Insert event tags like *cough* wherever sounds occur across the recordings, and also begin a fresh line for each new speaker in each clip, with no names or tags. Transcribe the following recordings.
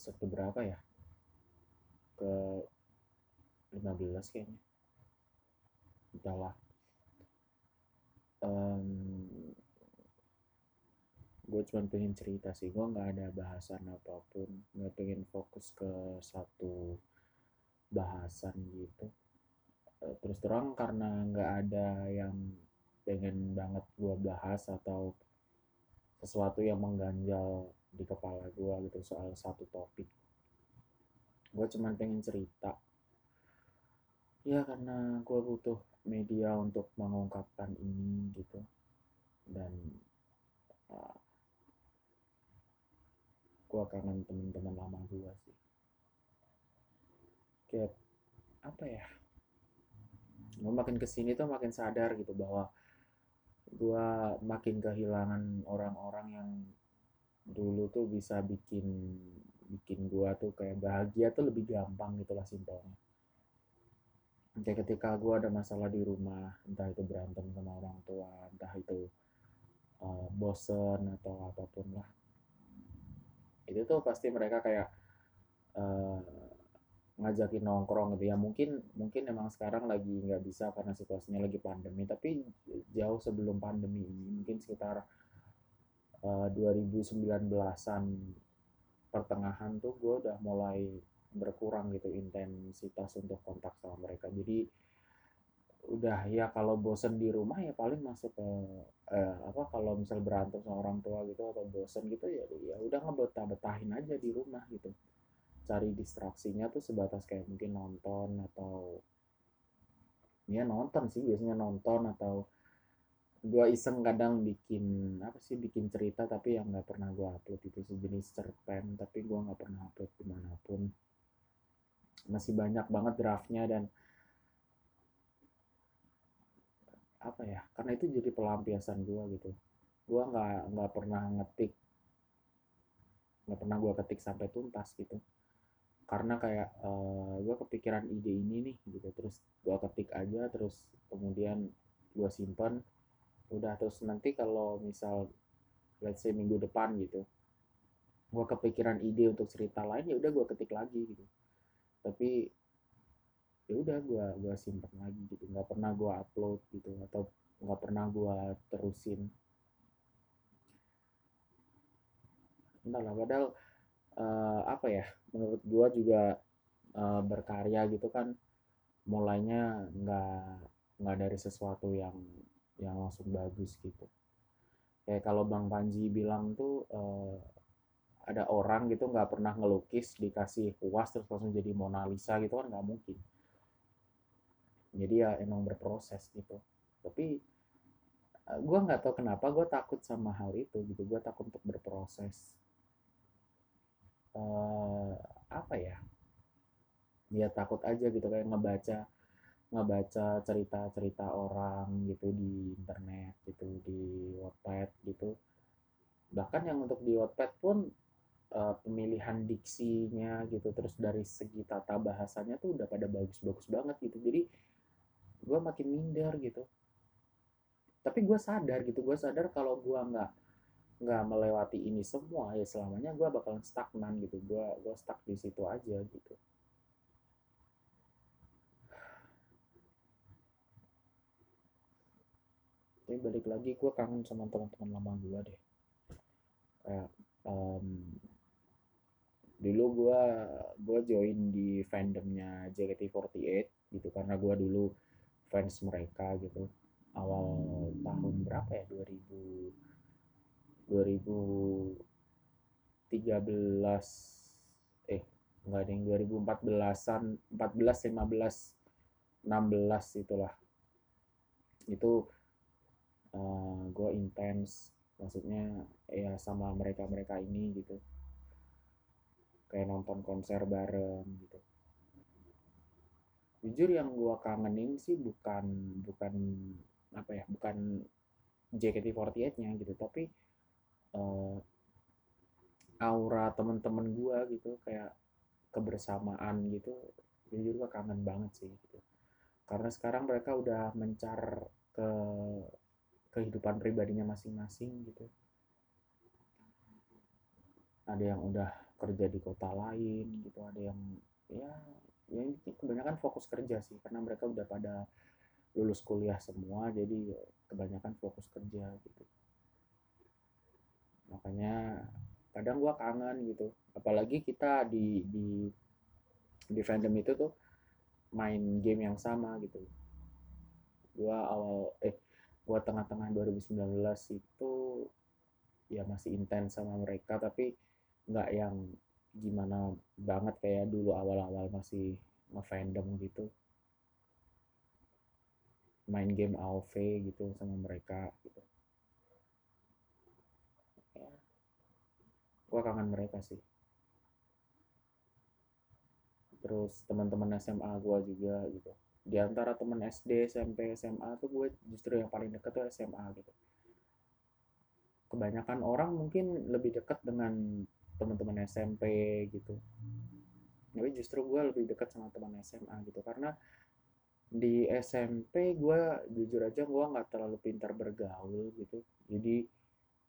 episode ke berapa ya? Ke 15 kayaknya. Entahlah um, gue cuma pengen cerita sih. Gue nggak ada bahasan apa pun. Nggak pengen fokus ke satu bahasan gitu. Eh, terus terang karena nggak ada yang pengen banget gue bahas atau sesuatu yang mengganjal di kepala gue gitu soal satu topik. Gue cuman pengen cerita. Ya karena gue butuh media untuk mengungkapkan ini gitu. Dan uh, gue kangen teman-teman lama gue sih. Kayak apa ya? Gue makin ke sini tuh makin sadar gitu bahwa gue makin kehilangan orang-orang yang dulu tuh bisa bikin bikin gue tuh kayak bahagia tuh lebih gampang gitu lah simpelnya. Kayak ketika gue ada masalah di rumah entah itu berantem sama orang tua entah itu uh, bosen atau apa pun lah. Itu tuh pasti mereka kayak uh, ngajakin nongkrong gitu ya. Mungkin mungkin emang sekarang lagi nggak bisa karena situasinya lagi pandemi tapi jauh sebelum pandemi ini mungkin sekitar uh, 2019an pertengahan tuh gue udah mulai berkurang gitu intensitas untuk kontak sama mereka. Jadi udah ya kalau bosen di rumah ya paling masuk ke eh, apa kalau misal berantem sama orang tua gitu atau bosen gitu ya ya udah ngebetah betahin aja di rumah gitu. Cari distraksinya tuh sebatas kayak mungkin nonton atau ya nonton sih biasanya nonton atau gua iseng kadang bikin apa sih bikin cerita tapi yang nggak pernah gua upload itu sejenis cerpen tapi gua nggak pernah upload di mana pun. Masih banyak banget draftnya dan apa ya karena itu jadi pelampiasan gue gitu. Gue nggak nggak pernah ngetik nggak pernah gue ketik sampai tuntas gitu. Karena kayak uh, eh, gue kepikiran ide ini nih gitu terus gue ketik aja terus kemudian gue simpan udah terus nanti kalau misal let's say minggu depan gitu gue kepikiran ide untuk cerita lain ya udah gue ketik lagi gitu. Tapi ya udah gue gua simpan lagi gitu. Nggak pernah gue upload gitu atau nggak pernah gue terusin. Entahlah padahal uh, apa ya menurut gue juga uh, berkarya gitu kan mulainya nggak nggak dari sesuatu yang yang langsung bagus gitu. Kayak kalau bang Panji bilang tuh uh, ada orang gitu nggak pernah ngelukis dikasih kuas terus langsung jadi Mona Lisa gitu kan nggak mungkin. Jadi ya emang berproses gitu. Tapi uh, eh, gue nggak tahu kenapa gue takut sama hal itu gitu. Gue takut untuk berproses. Uh, apa ya? Dia ya takut aja gitu kayak ngebaca ngebaca cerita-cerita orang gitu di internet gitu di Wattpad gitu. Bahkan yang untuk di Wattpad pun uh, pemilihan diksinya gitu terus dari segi tata bahasanya tuh udah pada bagus-bagus banget gitu. Jadi gue makin minder gitu. Tapi gue sadar gitu gue sadar kalau gue nggak nggak melewati ini semua ya selamanya gue bakalan stagnan gitu. Gue gue stuck di situ aja gitu tapi balik lagi gue kangen sama teman-teman lama gue deh. Kayak um, dulu gue gue join di fandomnya JKT48 gitu karena gue dulu fans mereka gitu. Awal tahun berapa ya? 2000 2013 eh enggak ada yang 2014an 14 15 16 itulah. Itu uh, eh, gue intens maksudnya ya sama mereka mereka ini gitu. Kayak nonton konser bareng gitu. Jujur yang gue kangenin sih bukan bukan apa ya bukan JKT48-nya gitu tapi uh, aura temen-temen gue gitu kayak kebersamaan gitu jujur gue kangen banget sih gitu. Karena sekarang mereka udah mencar ke kehidupan pribadinya masing-masing gitu. Ada yang udah kerja di kota lain gitu ada yang ya ya kebanyakan fokus kerja sih karena mereka udah pada lulus kuliah semua jadi kebanyakan fokus kerja gitu. Makanya kadang gua kangen gitu apalagi kita di di di fandom itu tuh main game yang sama gitu. Gua awal eh gua tengah-tengah 2019 itu ya masih intens sama mereka tapi nggak yang gimana banget kayak dulu awal-awal masih nge-fandom gitu. Main game AoV gitu sama mereka gitu. Ya. Gua kangen mereka sih. Terus teman-teman SMA gua juga gitu di antara teman SD SMP SMA tuh gue justru yang paling deket tuh SMA gitu. Kebanyakan orang mungkin lebih dekat dengan teman-teman SMP gitu. Tapi justru gue lebih dekat sama teman SMA gitu karena di SMP gue jujur aja gue nggak terlalu pintar bergaul gitu. Jadi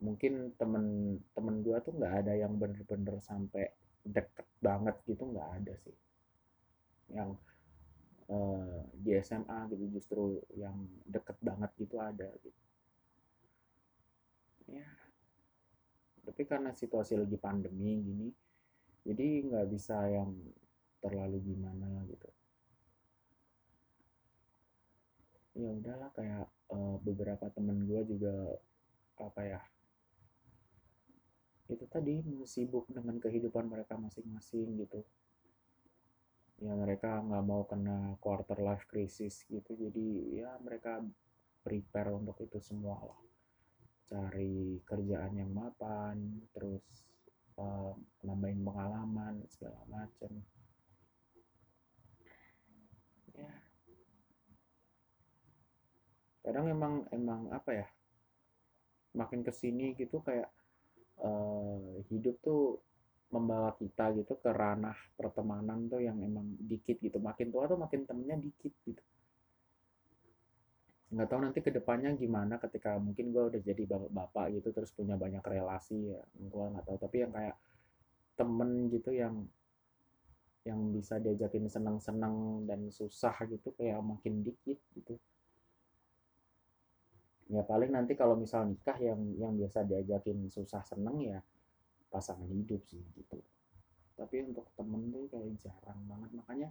mungkin temen temen gue tuh nggak ada yang bener-bener sampai deket banget gitu nggak ada sih. Yang uh, di SMA gitu justru yang deket banget gitu ada gitu. Ya tapi karena situasi lagi pandemi gini jadi nggak bisa yang terlalu gimana gitu. Ya udahlah kayak uh, beberapa temen gue juga apa ya itu tadi sibuk dengan kehidupan mereka masing-masing gitu ya mereka nggak mau kena quarter life crisis gitu. Jadi ya mereka prepare untuk itu semua lah. Cari kerjaan yang mapan terus uh, nambahin pengalaman segala macam ya. Kadang emang emang apa ya makin ke sini gitu kayak uh, hidup tuh membawa kita gitu ke ranah pertemanan tuh yang emang dikit gitu. Makin tua tuh makin temennya dikit gitu. Nggak tahu nanti ke depannya gimana ketika mungkin gue udah jadi bapak-bapak gitu terus punya banyak relasi ya gue nggak tahu. Tapi yang kayak temen gitu yang yang bisa diajakin seneng-seneng dan susah gitu kayak makin dikit gitu. Ya paling nanti kalau misal nikah yang yang biasa diajakin susah seneng ya pasangan hidup sih gitu. Tapi untuk temen tuh kayak jarang banget. Makanya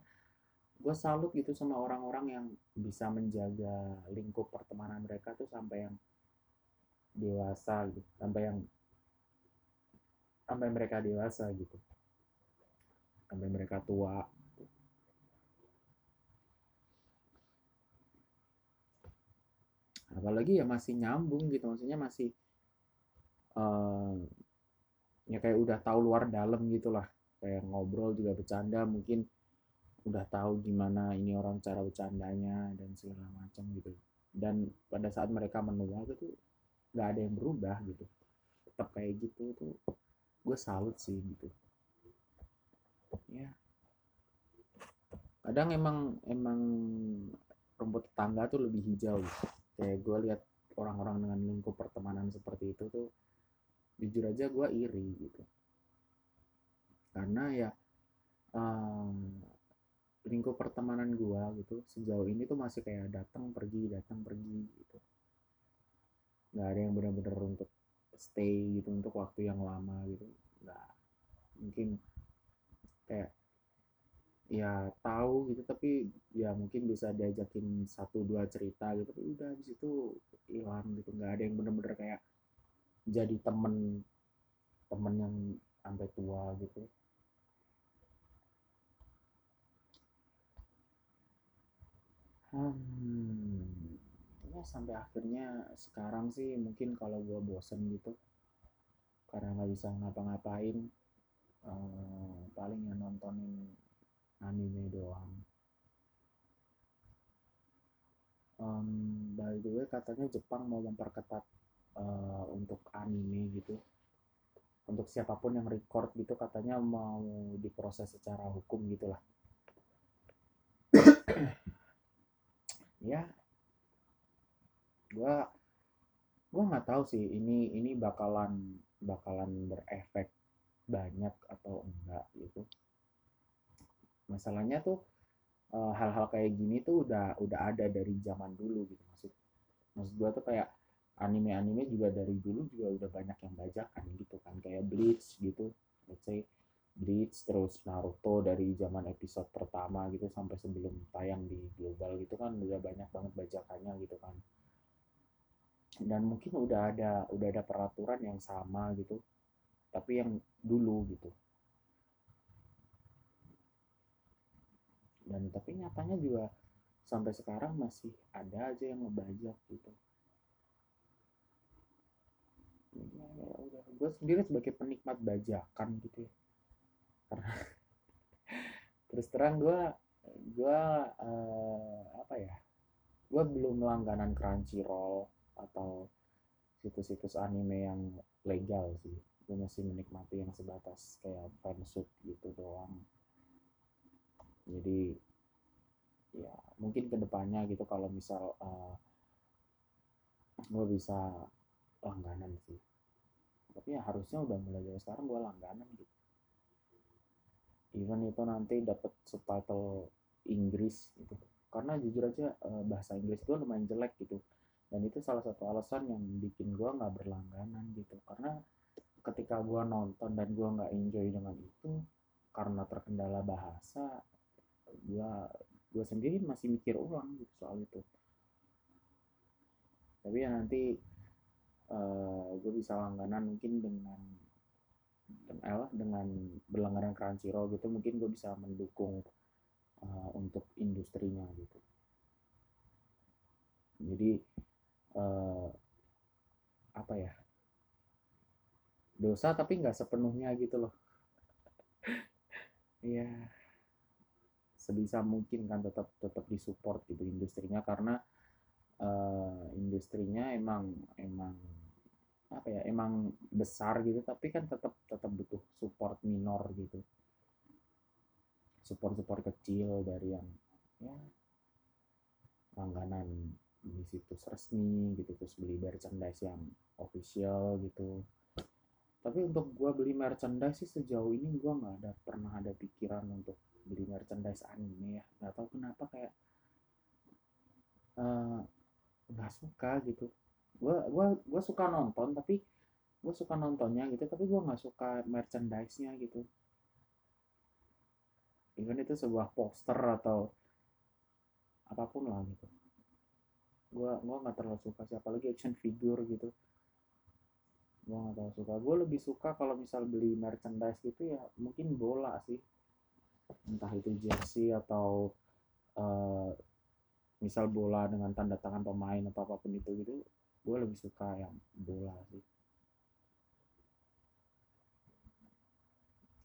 gue salut gitu sama orang-orang yang bisa menjaga lingkup pertemanan mereka tuh sampai yang dewasa gitu sampai yang sampai mereka dewasa gitu. Sampai mereka tua gitu. apalagi ya masih nyambung gitu maksudnya masih uh, ya kayak udah tahu luar dalam gitulah kayak ngobrol juga bercanda mungkin udah tahu gimana ini orang cara bercandanya dan segala macam gitu. Dan pada saat mereka menua gitu nggak ada yang berubah gitu. Tetap kayak gitu tuh gue salut sih gitu. Ya. Kadang emang emang rumput tetangga tuh lebih hijau. Kayak gue lihat orang-orang dengan lingkup pertemanan seperti itu tuh jujur aja gue iri gitu. Karena ya um, lingkup pertemanan gua gitu sejauh ini tuh masih kayak datang pergi datang pergi gitu. Nggak ada yang benar-benar untuk stay gitu untuk waktu yang lama gitu. Nggak. Mungkin kayak ya tahu gitu tapi ya mungkin bisa diajakin satu dua cerita gitu tapi udah habis itu hilang gitu. Nggak ada yang bener-bener kayak jadi temen temen yang sampai tua gitu Hmm, ya sampai akhirnya sekarang sih mungkin kalau gue bosen gitu karena nggak bisa ngapa-ngapain uh, paling ya nontonin anime doang. Um, by the way katanya Jepang mau memperketat uh, untuk anime gitu. Untuk siapa pun yang record gitu katanya mau diproses secara hukum gitulah. *coughs* Ya. Gua gua nggak tahu sih ini ini bakalan bakalan berefek banyak atau enggak gitu. Masalahnya tuh eh, hal-hal kayak gini tuh udah udah ada dari zaman dulu gitu maksud maksud gua tuh kayak anime-anime juga dari dulu juga udah banyak yang bajakan gitu kan. Kayak Bleach gitu let's say Bleach terus Naruto dari zaman episode pertama gitu sampai sebelum tayang di global gitu kan udah banyak banget bajakannya gitu kan. Dan mungkin udah ada udah ada peraturan yang sama gitu tapi yang dulu gitu. Dan tapi nyatanya juga sampai sekarang masih ada aja yang ngebajak gitu ya, ya udah gue sendiri sebagai penikmat bajakan gitu ya. Karena *laughs* terus terang gue gue uh, apa ya gue belum langganan Crunchyroll atau situs-situs anime yang legal sih. Gue masih menikmati yang sebatas kayak fansub gitu doang. Jadi ya mungkin ke depannya gitu kalau misal uh, gue bisa langganan sih tapi ya harusnya udah mulai dari sekarang gue langganan gitu. Even itu nanti dapat subtitle Inggris gitu. Karena jujur aja uh, bahasa Inggris gue lumayan jelek gitu. Dan itu salah satu alasan yang bikin gue nggak berlangganan gitu. Karena ketika gue nonton dan gue nggak enjoy dengan itu karena terkendala bahasa gue gue sendiri masih mikir ulang gitu soal itu. Tapi ya nanti uh, eh, gue bisa langganan mungkin dengan dengan, dengan berlangganan Crunchyroll gitu mungkin gue bisa mendukung uh, untuk industrinya gitu. Jadi uh, apa ya? Dosa tapi nggak sepenuhnya gitu loh. *laughs* Iya. Sebisa mungkin kan tetap tetap disupport gitu industrinya karena uh, industrinya emang emang apa ya emang besar gitu tapi kan tetap tetap butuh support minor gitu. Support support kecil dari yang ya langganan di situs resmi gitu terus beli merchandise yang official gitu. Tapi untuk gue beli merchandise sih sejauh ini gue nggak ada pernah ada pikiran untuk beli merchandise anime ya. Nggak tahu kenapa kayak eh, nggak uh, suka gitu gue gua gua suka nonton tapi gue suka nontonnya gitu tapi gue nggak suka merchandise-nya gitu. Even itu sebuah poster atau apa pun lah gitu. Gue gue nggak terlalu suka siapa lagi action figure gitu. Gue gak terlalu suka. Gue lebih suka kalau misal beli merchandise gitu ya mungkin bola sih. Entah itu jersey atau uh, misal bola dengan tanda tangan pemain atau apa pun itu gitu gue lebih suka yang bola sih.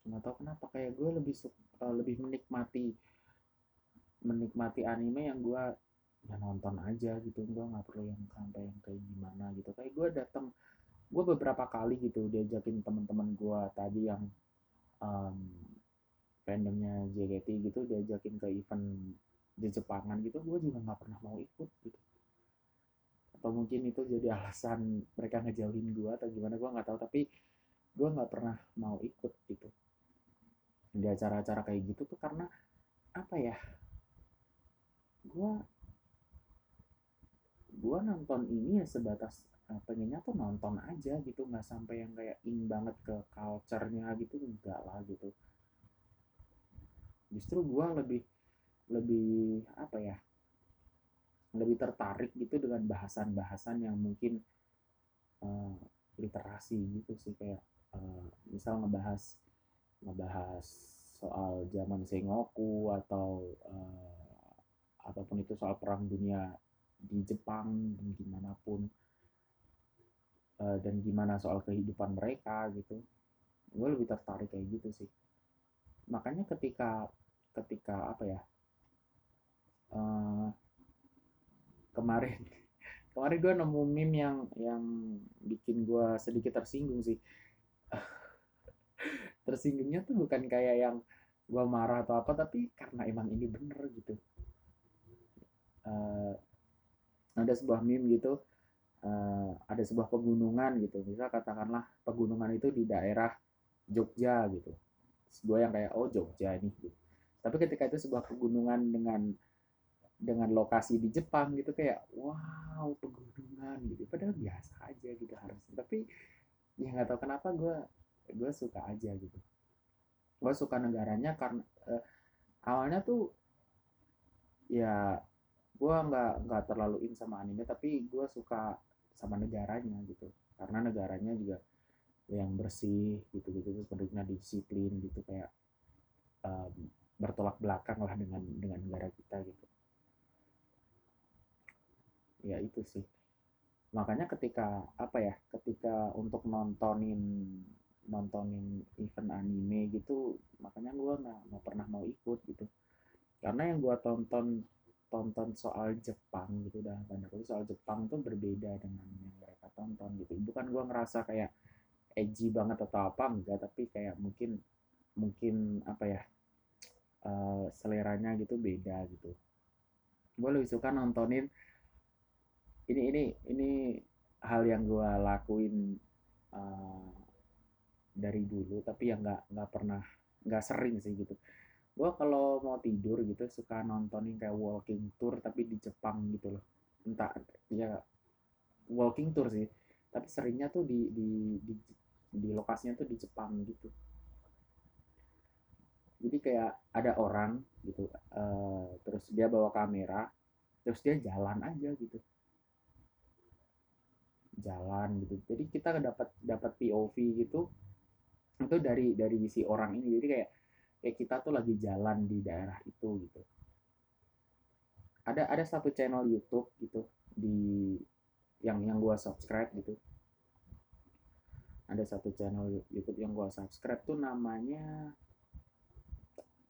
Nggak tahu kenapa kayak gue lebih suka, uh, lebih menikmati menikmati anime yang gue ya nonton aja gitu. Gue nggak perlu yang sampai yang kayak gimana gitu. Kayak gue datang gue beberapa kali gitu diajakin teman-teman gue tadi yang um, fandomnya JKT gitu diajakin ke event di Jepangan gitu gue juga nggak pernah mau ikut gitu atau mungkin itu jadi alasan mereka ngejauhin gue atau gimana gue nggak tahu. Tapi gue nggak pernah mau ikut gitu. Di acara-acara kayak gitu tuh karena apa ya? Gue gue nonton ini ya sebatas uh, pengennya tuh nonton aja gitu. Nggak sampai yang kayak in banget ke culture-nya gitu enggak lah gitu. Justru gue lebih lebih apa ya lebih tertarik gitu dengan bahasan-bahasan yang mungkin uh, literasi gitu sih kayak uh, misal ngebahas ngebahas soal zaman Sengoku atau uh, apa pun itu soal perang dunia di Jepang dan gimana pun uh, dan gimana soal kehidupan mereka gitu. Gue lebih tertarik kayak gitu sih. Makanya ketika ketika apa ya uh, kemarin. *laughs* Kemarin gue nemu meme yang yang bikin gue sedikit tersinggung sih. *laughs* Tersinggungnya tuh bukan kayak yang gue marah atau apa tapi karena emang ini bener gitu. Uh, ada sebuah meme gitu. Uh, ada sebuah pegunungan gitu. Misal katakanlah pegunungan itu di daerah Jogja gitu. Gue yang kayak oh Jogja ini gitu. Tapi ketika itu sebuah pegunungan dengan dengan lokasi di Jepang gitu kayak wow pegunungan gitu. Padahal biasa aja gitu harusnya. Tapi ya nggak tahu kenapa gue gue suka aja gitu. Gue suka negaranya karena uh, awalnya tuh ya gue nggak nggak terlalu in sama anime tapi gue suka sama negaranya gitu. Karena negaranya juga yang bersih gitu gitu. Terus penduduknya disiplin gitu kayak um, bertolak belakang lah dengan dengan negara kita gitu ya itu sih. Makanya ketika apa ya ketika untuk nontonin nontonin event anime gitu makanya gue nggak nggak pernah mau ikut gitu. Karena yang gue tonton tonton soal Jepang gitu dan tanda kutip soal Jepang tuh berbeda dengan yang mereka tonton gitu. Bukan gue ngerasa kayak edgy banget atau apa enggak tapi kayak mungkin mungkin apa ya uh, seleranya gitu beda gitu. Gue lebih suka nontonin ini ini ini hal yang gue lakuin uh, dari dulu tapi yang nggak nggak pernah nggak sering sih gitu. Gue kalau mau tidur gitu suka nontonin kayak walking tour tapi di Jepang gitu loh. Entah ya walking tour sih. Tapi seringnya tuh di di di, di lokasinya tuh di Jepang gitu. Jadi kayak ada orang gitu uh, terus dia bawa kamera terus dia jalan aja gitu jalan gitu. Jadi kita dapat dapat POV gitu itu dari dari si orang ini. Jadi kayak kayak kita tuh lagi jalan di daerah itu gitu. Ada ada satu channel YouTube gitu di yang yang gua subscribe gitu. Ada satu channel YouTube yang gua subscribe tuh namanya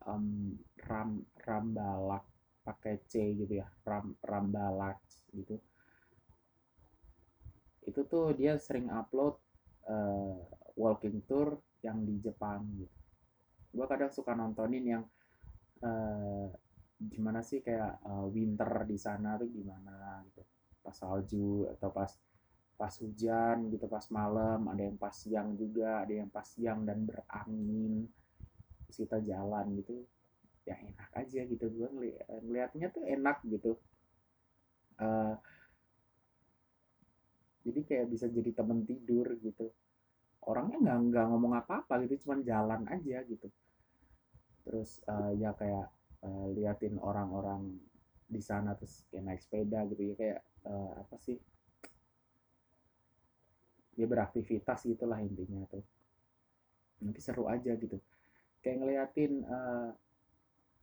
um, Ram Rambalak pakai C gitu ya Ram Rambalak gitu itu tuh dia sering upload uh, walking tour yang di Jepang gitu. Gue kadang suka nontonin yang uh, gimana sih kayak uh, winter di sana tuh gimana gitu. Pas salju atau pas pas hujan gitu pas malam ada yang pas siang juga ada yang pas siang dan berangin. Terus kita jalan gitu ya enak aja gitu. Gue ngeli ngeliatnya tuh enak gitu. Uh, jadi kayak bisa jadi temen tidur gitu. Orangnya nggak nggak ngomong apa-apa gitu cuman jalan aja gitu. Terus uh, ya kayak uh, liatin orang-orang di sana terus kayak naik sepeda gitu ya kayak uh, apa sih? Dia beraktivitas gitulah intinya tuh. Nanti seru aja gitu. Kayak ngeliatin uh,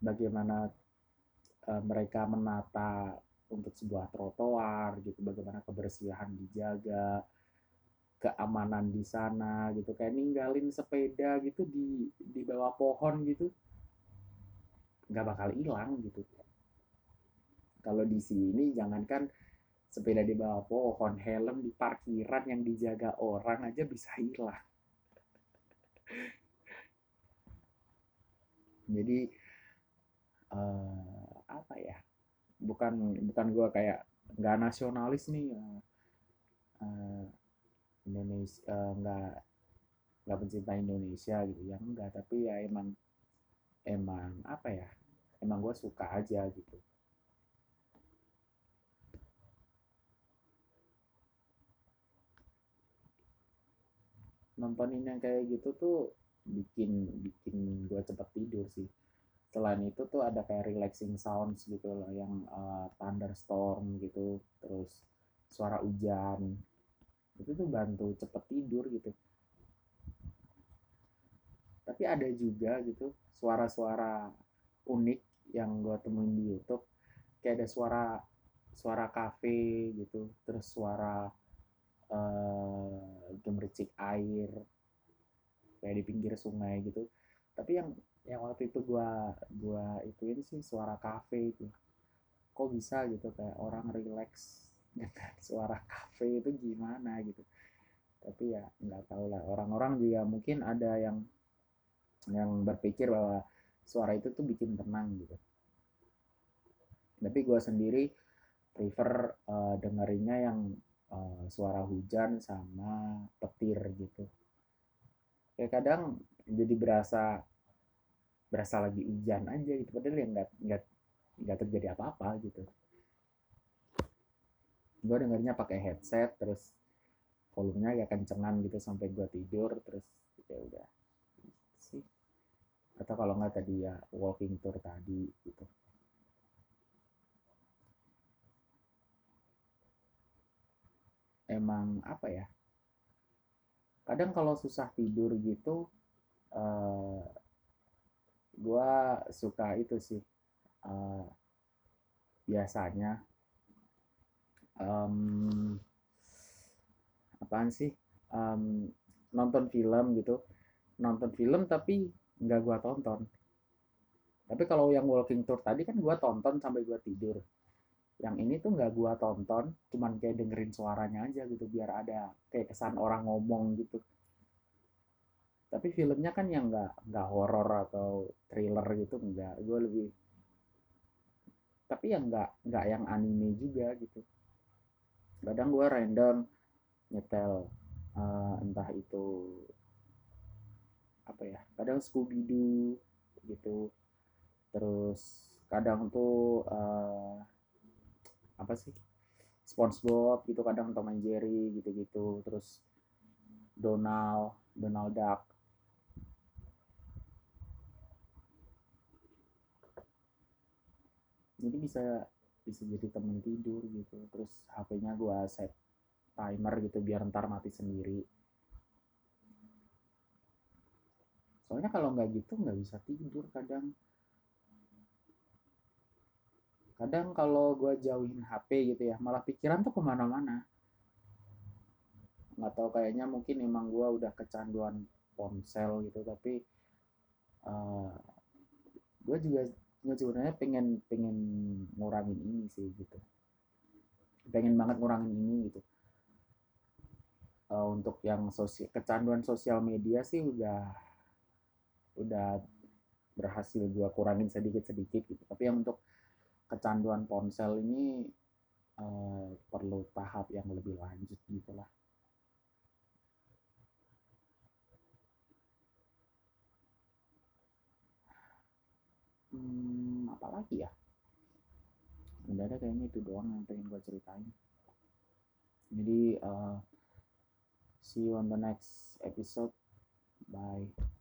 bagaimana uh, mereka menata untuk sebuah trotoar gitu bagaimana kebersihan dijaga keamanan di sana gitu kayak ninggalin sepeda gitu di di bawah pohon gitu nggak bakal hilang gitu. Kalau di sini jangankan sepeda di bawah pohon helm di parkiran yang dijaga orang aja bisa hilang. *laughs* Jadi uh, apa ya bukan bukan gue kayak nggak nasionalis nih uh, uh, Indonesia uh, nggak nggak pencinta Indonesia gitu ya enggak tapi ya emang emang apa ya emang gue suka aja gitu. Nontonin yang kayak gitu tuh bikin bikin gue cepet tidur sih selain itu tuh ada kayak relaxing sounds gitu loh yang uh, thunderstorm gitu terus suara hujan. Itu tuh bantu cepet tidur gitu. Tapi ada juga gitu suara-suara unik yang gue temuin di YouTube. Kayak ada suara suara kafe gitu terus suara uh, gemericik air kayak di pinggir sungai gitu. Tapi yang yang waktu itu gua gua ituin sih suara kafe itu. Kok bisa gitu kayak orang relax *laughs* dengan suara kafe itu gimana gitu. Tapi ya nggak tahu lah orang-orang juga mungkin ada yang yang berpikir bahwa suara itu tuh bikin tenang gitu. Tapi gue sendiri prefer uh, dengerinnya yang uh, suara hujan sama petir gitu. Kayak kadang jadi berasa berasa lagi hujan aja gitu. Padahal ya nggak nggak nggak terjadi apa-apa gitu. Gue dengarnya pakai headset terus volumenya ya kencengan gitu sampai gue tidur terus ya udah. Sih. Atau kalau nggak tadi ya walking tour tadi gitu. Emang apa ya? Kadang kalau susah tidur gitu uh, gue suka itu sih uh, biasanya um, apaan sih um, nonton film gitu. Nonton film tapi nggak gue tonton. Tapi kalau yang walking tour tadi kan gue tonton sampai gue tidur. Yang ini tuh nggak gue tonton cuman kayak dengerin suaranya aja gitu biar ada kayak kesan orang ngomong gitu tapi filmnya kan yang nggak nggak horor atau thriller gitu nggak. Gue lebih tapi yang nggak nggak yang anime juga gitu. Kadang gue random nyetel uh, entah itu apa ya kadang Scooby Doo gitu. Terus kadang tuh uh, apa sih SpongeBob gitu kadang Tom and Jerry gitu-gitu. Terus Donald Donald Duck jadi bisa bisa jadi temen tidur gitu. Terus HP-nya gue set timer gitu biar ntar mati sendiri. Soalnya kalau nggak gitu nggak bisa tidur kadang. Kadang kalau gue jauhin HP gitu ya malah pikiran tuh ke mana-mana. Nggak tahu kayaknya mungkin emang gue udah kecanduan ponsel gitu tapi uh, eh, gue juga gue sebenarnya pengen pengen ngurangin ini sih gitu. Pengen banget ngurangin ini gitu. Uh, untuk yang sosial kecanduan sosial media sih udah udah berhasil gue kurangin sedikit sedikit gitu. Tapi yang untuk kecanduan ponsel ini uh, perlu tahap yang lebih lanjut gitulah hmm, apa lagi ya? Udah ada kayaknya itu doang yang pengen gue ceritain. Jadi uh, see you on the next episode. Bye